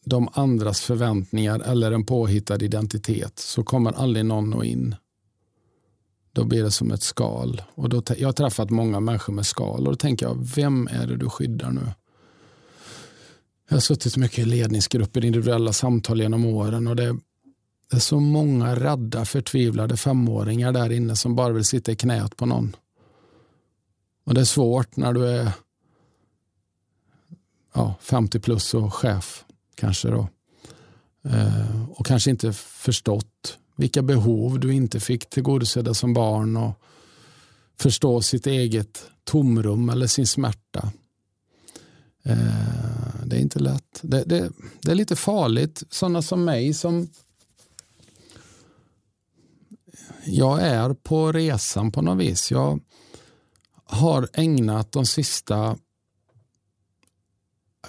de andras förväntningar eller en påhittad identitet så kommer aldrig någon nå in då blir det som ett skal. Och då, jag har träffat många människor med skal och då tänker jag, vem är det du skyddar nu? Jag har suttit mycket i ledningsgrupper, individuella samtal genom åren och det, det är så många rädda, förtvivlade femåringar där inne som bara vill sitta i knät på någon. Och Det är svårt när du är ja, 50 plus och chef kanske. då. Eh, och kanske inte förstått vilka behov du inte fick tillgodosedda som barn och förstå sitt eget tomrum eller sin smärta. Eh, det är inte lätt. Det, det, det är lite farligt. Sådana som mig som jag är på resan på något vis. Jag har ägnat de sista...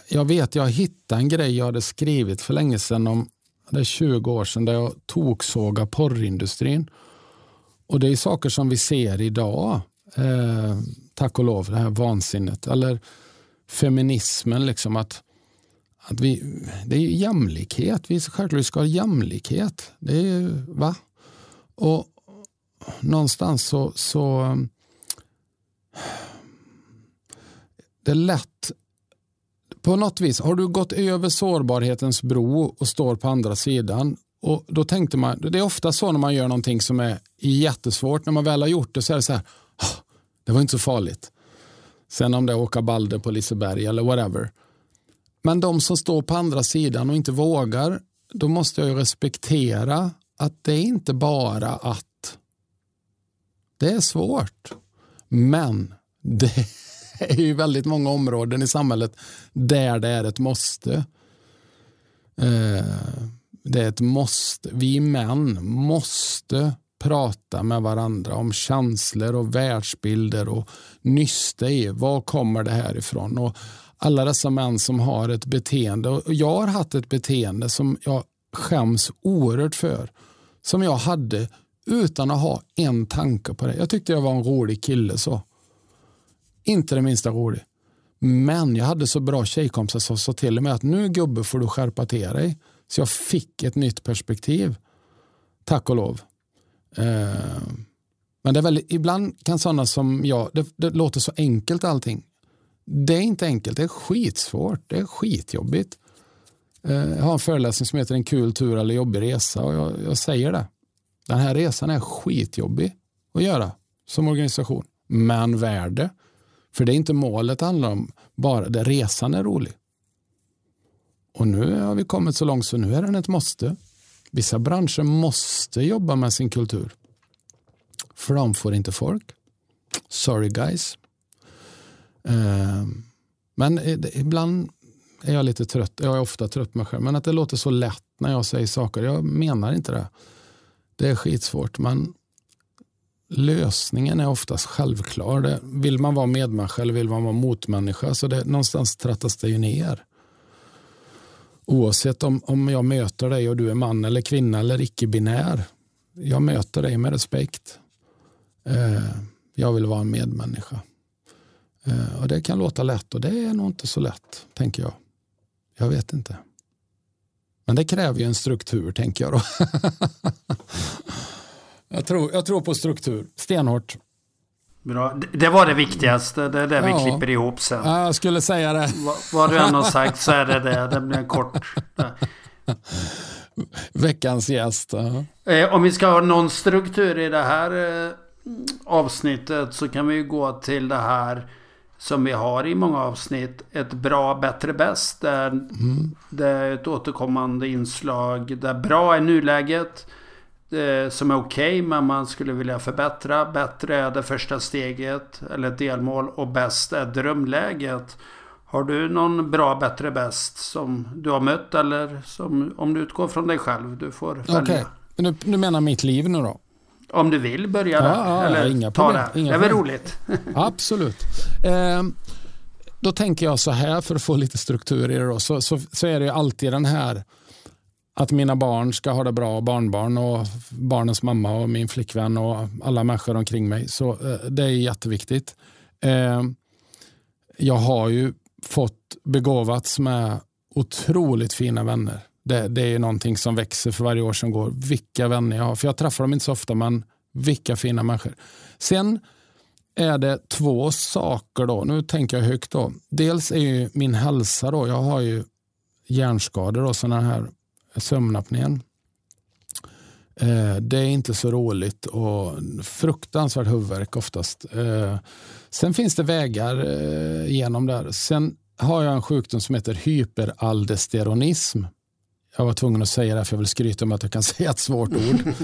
Jag vet, jag hittade en grej jag hade skrivit för länge sedan om det är 20 år sedan, där jag toksåga porrindustrin. Och det är saker som vi ser idag, eh, tack och lov, det här vansinnet. Eller feminismen, liksom att, att vi, det är jämlikhet. Vi självklart ska ha jämlikhet. Det är, ju, va? Och någonstans så, så det är lätt på något vis, har du gått över sårbarhetens bro och står på andra sidan och då tänkte man, Det är ofta så när man gör någonting som är jättesvårt. När man väl har gjort det så är det så här, oh, det var inte så farligt. Sen om det är åka balder på Liseberg eller whatever. Men de som står på andra sidan och inte vågar, då måste jag respektera att det är inte bara att. Det är svårt. Men det är ju väldigt många områden i samhället där det är ett måste. Eh, det är ett måste. Vi män måste prata med varandra om känslor och världsbilder och nysta i var kommer det här ifrån. Och alla dessa män som har ett beteende, och jag har haft ett beteende som jag skäms oerhört för, som jag hade utan att ha en tanke på det. Jag tyckte jag var en rolig kille så. Inte det minsta rolig. Men jag hade så bra tjejkompisar som sa till mig att nu gubbe får du skärpa till dig. Så jag fick ett nytt perspektiv. Tack och lov. Eh, men det är väldigt, ibland kan sådana som jag, det, det, låter så enkelt allting. Det är inte enkelt, det är skitsvårt, det är skitjobbigt. Eh, jag har en föreläsning som heter En kul tur eller jobbig resa och jag, jag säger det. Den här resan är skitjobbig att göra som organisation, men värde. För det är inte målet det handlar om, bara det resan är rolig. Och nu har vi kommit så långt så nu är den ett måste. Vissa branscher måste jobba med sin kultur. För de får inte folk. Sorry guys. Ehm, men ibland är jag lite trött. Jag är ofta trött med mig själv. Men att det låter så lätt när jag säger saker. Jag menar inte det. Det är skitsvårt. Men lösningen är oftast självklar. Det, vill man vara medmänniska eller vill man vara motmänniska så det, någonstans trattas det ju ner. Oavsett om, om jag möter dig och du är man eller kvinna eller icke-binär. Jag möter dig med respekt. Eh, jag vill vara en medmänniska. Eh, och Det kan låta lätt och det är nog inte så lätt, tänker jag. Jag vet inte. Men det kräver ju en struktur, tänker jag. Då. jag, tror, jag tror på struktur, stenhårt. Bra. Det var det viktigaste. Det är det vi klipper ihop sen. Ja, jag skulle säga det. Vad du än har sagt så är det det. Det blir en kort... Veckans gäst. Uh. Om vi ska ha någon struktur i det här eh, avsnittet så kan vi ju gå till det här som vi har i många avsnitt. Ett bra, bättre, bäst. Där mm. Det är ett återkommande inslag där bra är nuläget. Eh, som är okej okay, men man skulle vilja förbättra. Bättre är det första steget eller delmål och bäst är drömläget. Har du någon bra, bättre, bäst som du har mött eller som om du utgår från dig själv? Du får välja. Okej, okay. du, du menar mitt liv nu då? Om du vill börja där. Ja, eller inga ta det. Inga det är väl roligt? Absolut. Eh, då tänker jag så här för att få lite struktur i det. Då, så, så, så är det alltid den här att mina barn ska ha det bra, barnbarn och barnens mamma och min flickvän och alla människor omkring mig. Så eh, Det är jätteviktigt. Eh, jag har ju fått begåvats med otroligt fina vänner. Det, det är någonting som växer för varje år som går. Vilka vänner jag har. För jag träffar dem inte så ofta, men vilka fina människor. Sen är det två saker. då. Nu tänker jag högt. då. Dels är ju min hälsa. då. Jag har ju hjärnskador och sådana här sömnapnén. Eh, det är inte så roligt och fruktansvärt huvudvärk oftast. Eh, sen finns det vägar eh, genom där. Sen har jag en sjukdom som heter hyperaldosteronism. Jag var tvungen att säga det för jag vill skryta om att jag kan säga ett svårt ord.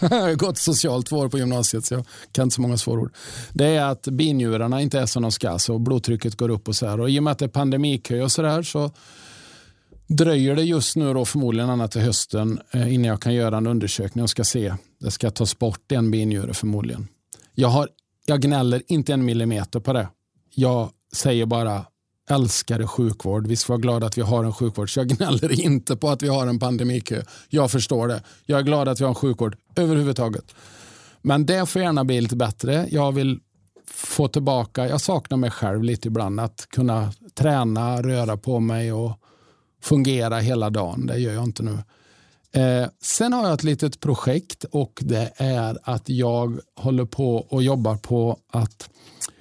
jag har gått socialt två år på gymnasiet så jag kan inte så många svåra ord. Det är att binjurarna inte är som de ska så blodtrycket går upp och så här. Och I och med att det är pandemikö och så där så dröjer det just nu då förmodligen annat till hösten eh, innan jag kan göra en undersökning och ska se. Det ska tas bort en binjure förmodligen. Jag, har, jag gnäller inte en millimeter på det. Jag säger bara älskade sjukvård. Vi ska vara glada att vi har en sjukvård. Så jag gnäller inte på att vi har en pandemikö. Jag förstår det. Jag är glad att vi har en sjukvård överhuvudtaget. Men det får gärna bli lite bättre. Jag vill få tillbaka, jag saknar mig själv lite ibland. Att kunna träna, röra på mig och fungera hela dagen. Det gör jag inte nu. Eh, sen har jag ett litet projekt och det är att jag håller på och jobbar på att eh,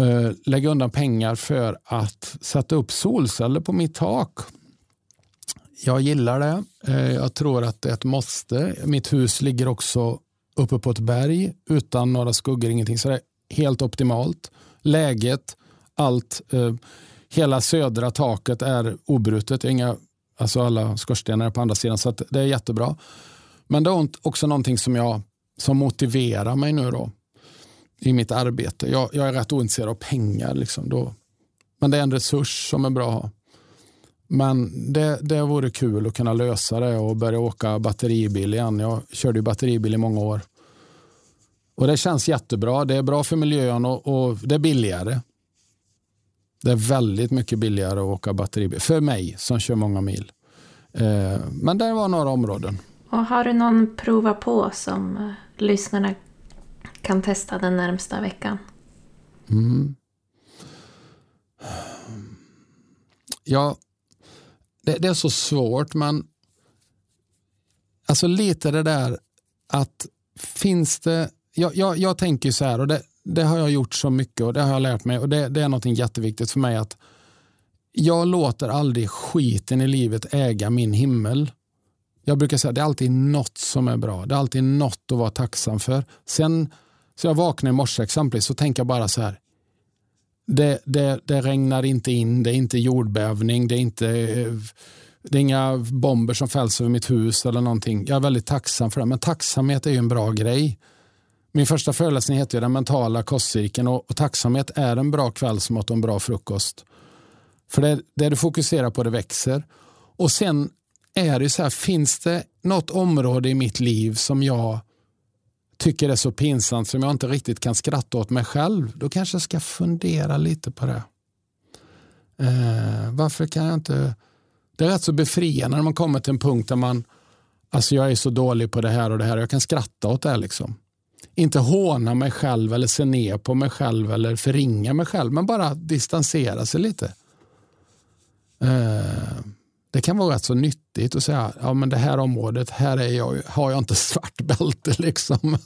Eh, lägga undan pengar för att sätta upp solceller på mitt tak. Jag gillar det. Eh, jag tror att det är ett måste. Mitt hus ligger också uppe på ett berg utan några skuggor, ingenting. Så det är helt optimalt. Läget, allt. Eh, hela södra taket är obrutet. Inga, alltså alla skorstenar är på andra sidan, så det är jättebra. Men det är också någonting som, jag, som motiverar mig nu. då i mitt arbete. Jag, jag är rätt ointresserad av pengar. Liksom, då. Men det är en resurs som är bra att ha. Men det, det vore kul att kunna lösa det och börja åka batteribil igen. Jag körde ju batteribil i många år. Och Det känns jättebra. Det är bra för miljön och, och det är billigare. Det är väldigt mycket billigare att åka batteribil. För mig som kör många mil. Eh, men det var några områden. Och Har du någon prova på som eh, lyssnarna kan testa den närmsta veckan? Mm. Ja, det, det, är så svårt men alltså lite det där att finns det, jag, jag, jag tänker så här och det, det, har jag gjort så mycket och det har jag lärt mig och det, det är något jätteviktigt för mig att jag låter aldrig skiten i livet äga min himmel. Jag brukar säga att det är alltid något som är bra. Det är alltid något att vara tacksam för. Sen så jag vaknar i morse exempelvis så tänker jag bara så här. det, det, det regnar inte in, det är inte jordbävning, det är inte eh, det är inga bomber som fälls över mitt hus eller någonting. Jag är väldigt tacksam för det. Men tacksamhet är ju en bra grej. Min första föreläsning heter Den mentala kostcirkeln och, och tacksamhet är en bra kvällsmat och en bra frukost. För det, det du fokuserar på det växer. Och sen är det så här, finns det något område i mitt liv som jag tycker är så pinsamt som jag inte riktigt kan skratta åt mig själv, då kanske jag ska fundera lite på det. Eh, varför kan jag inte... Det är rätt så befriande när man kommer till en punkt där man, alltså jag är så dålig på det här och det här, jag kan skratta åt det. här Liksom. Inte håna mig själv eller se ner på mig själv eller förringa mig själv, men bara distansera sig lite. Eh, det kan vara rätt så nyttigt att säga, ja men det här området, här är jag, har jag inte svart bälte liksom.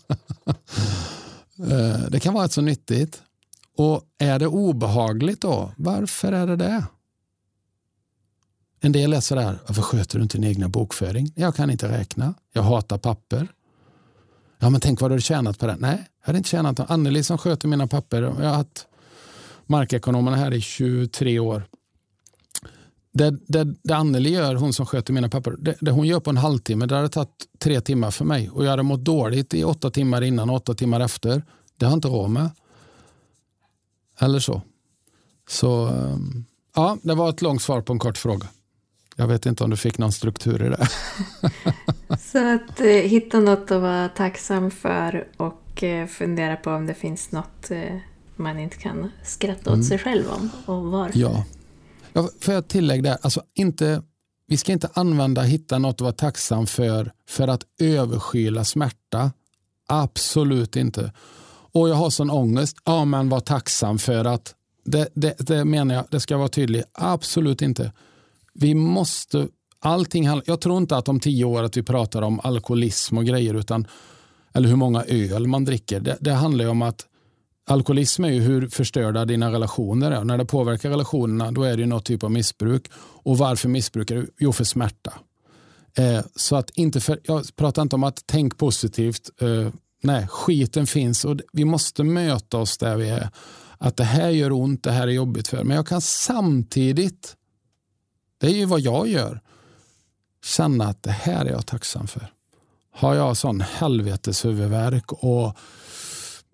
Eh, det kan vara rätt så nyttigt. Och är det obehagligt då? Varför är det det? En del är sådär, varför sköter du inte din egna bokföring? Jag kan inte räkna, jag hatar papper. Ja men tänk vad du har tjänat på det. Nej, jag hade inte tjänat något. Anneli som sköter mina papper, jag har haft markekonomerna här i 23 år. Det, det, det Anneli gör, hon som sköter mina papper, det, det hon gör på en halvtimme, det hade tagit tre timmar för mig. Och jag hade mått dåligt i åtta timmar innan och åtta timmar efter. Det har jag inte råd med. Eller så. Så ehm, ja, det var ett långt svar på en kort fråga. Jag vet inte om du fick någon struktur i det. så att eh, hitta något att vara tacksam för och eh, fundera på om det finns något eh, man inte kan skratta åt mm. sig själv om och varför. Ja. Ja, får jag tillägga där, alltså inte, vi ska inte använda hitta något att vara tacksam för för att överskyla smärta. Absolut inte. Och jag har sån ångest, ja men var tacksam för att, det, det, det menar jag, det ska vara tydligt, absolut inte. Vi måste, allting handlar, jag tror inte att om tio år att vi pratar om alkoholism och grejer, utan, eller hur många öl man dricker. Det, det handlar om att Alkoholism är ju hur förstörda dina relationer är. När det påverkar relationerna då är det ju något typ av missbruk. Och varför missbrukar du? Jo, för smärta. Eh, så att inte för, jag pratar inte om att tänk positivt. Eh, nej, skiten finns och vi måste möta oss där vi är. Att det här gör ont, det här är jobbigt för Men jag kan samtidigt, det är ju vad jag gör, känna att det här är jag tacksam för. Har jag sån helvetes huvudvärk och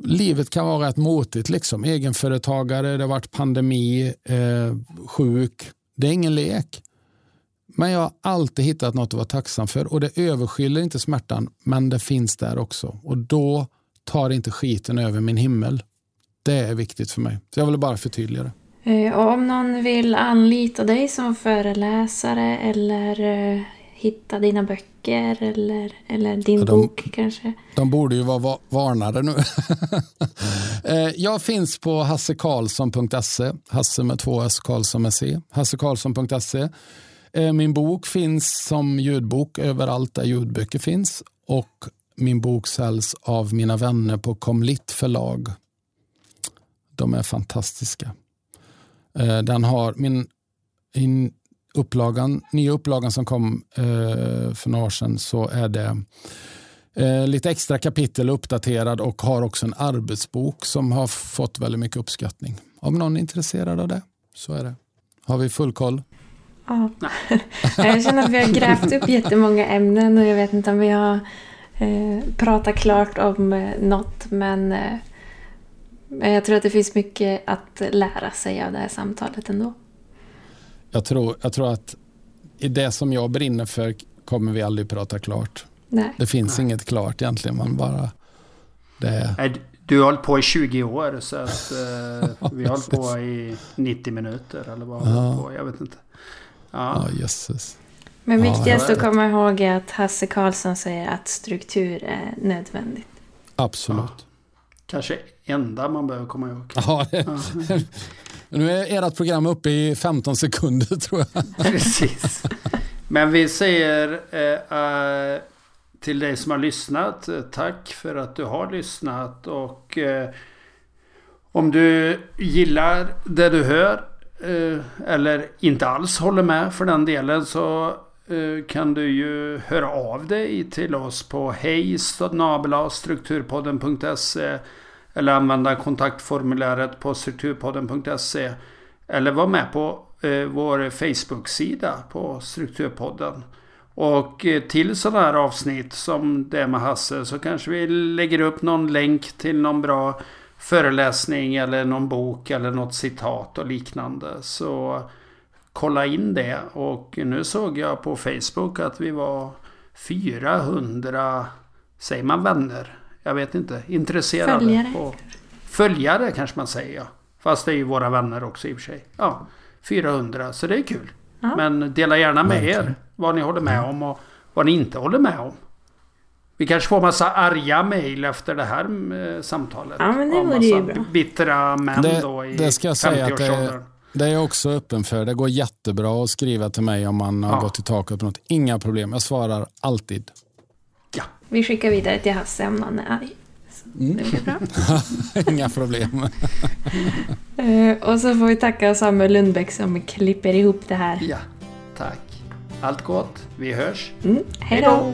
livet kan vara rätt motigt. Liksom. Egenföretagare, det har varit pandemi, eh, sjuk. Det är ingen lek. Men jag har alltid hittat något att vara tacksam för och det överskyller inte smärtan, men det finns där också. Och då tar inte skiten över min himmel. Det är viktigt för mig. Så jag vill bara förtydliga det. Och om någon vill anlita dig som föreläsare eller eh, hitta dina böcker eller, eller din ja, de, bok kanske? De borde ju vara varnade nu. Eh, jag finns på hassekarlsson.se, Hasse med två S, Karlsson med C, hassekarlsson.se. Eh, min bok finns som ljudbok överallt där ljudböcker finns och min bok säljs av mina vänner på Komlitt förlag. De är fantastiska. Eh, den har min, min upplagan, nya upplagan som kom eh, för några år sedan så är det eh, lite extra kapitel uppdaterad och har också en arbetsbok som har fått väldigt mycket uppskattning. Om någon är intresserad av det så är det. Har vi full koll? Ja. jag känner att vi har grävt upp jättemånga ämnen och jag vet inte om vi har eh, pratat klart om eh, något men eh, jag tror att det finns mycket att lära sig av det här samtalet ändå. Jag tror, jag tror att i det som jag brinner för kommer vi aldrig prata klart. Nej. Det finns Nej. inget klart egentligen. Man bara... Det... Du har hållit på i 20 år så att eh, vi har hållit på i 90 minuter eller vad ja. på, Jag vet inte. Ja, ja jösses. Men viktigast ja, att komma ihåg är att Hasse Karlsson säger att struktur är nödvändigt. Absolut. Ja. Kanske enda man behöver komma ihåg. Ja, Nu är ert program uppe i 15 sekunder tror jag. Precis. Men vi säger eh, eh till dig som har lyssnat, eh, tack för att du har lyssnat. Och eh, om du gillar det du hör eh, eller inte alls håller med för den delen så eh, kan du ju höra av dig till oss på hej strukturpodden.se eller använda kontaktformuläret på strukturpodden.se. Eller vara med på eh, vår Facebook-sida på Strukturpodden. Och eh, till sådana här avsnitt som det med Hasse så kanske vi lägger upp någon länk till någon bra föreläsning eller någon bok eller något citat och liknande. Så kolla in det. Och nu såg jag på Facebook att vi var 400, säger man vänner? Jag vet inte. Intresserade. Följare. På, följare kanske man säger ja. Fast det är ju våra vänner också i och för sig. Ja, 400. Så det är kul. Ja. Men dela gärna med er vad ni håller med om och vad ni inte håller med om. Vi kanske får massa arga mejl efter det här eh, samtalet. Ja, men det vore ju bra. bittra män det, då i det ska jag säga att det, det är jag också öppen för. Det går jättebra att skriva till mig om man har ja. gått i taket på något. Inga problem. Jag svarar alltid. Vi skickar vidare till Hasse om någon är arg. Mm. Det blir bra. Inga problem. uh, och så får vi tacka Samuel Lundbäck som klipper ihop det här. Ja, tack. Allt gott. Vi hörs. Mm. Hej då.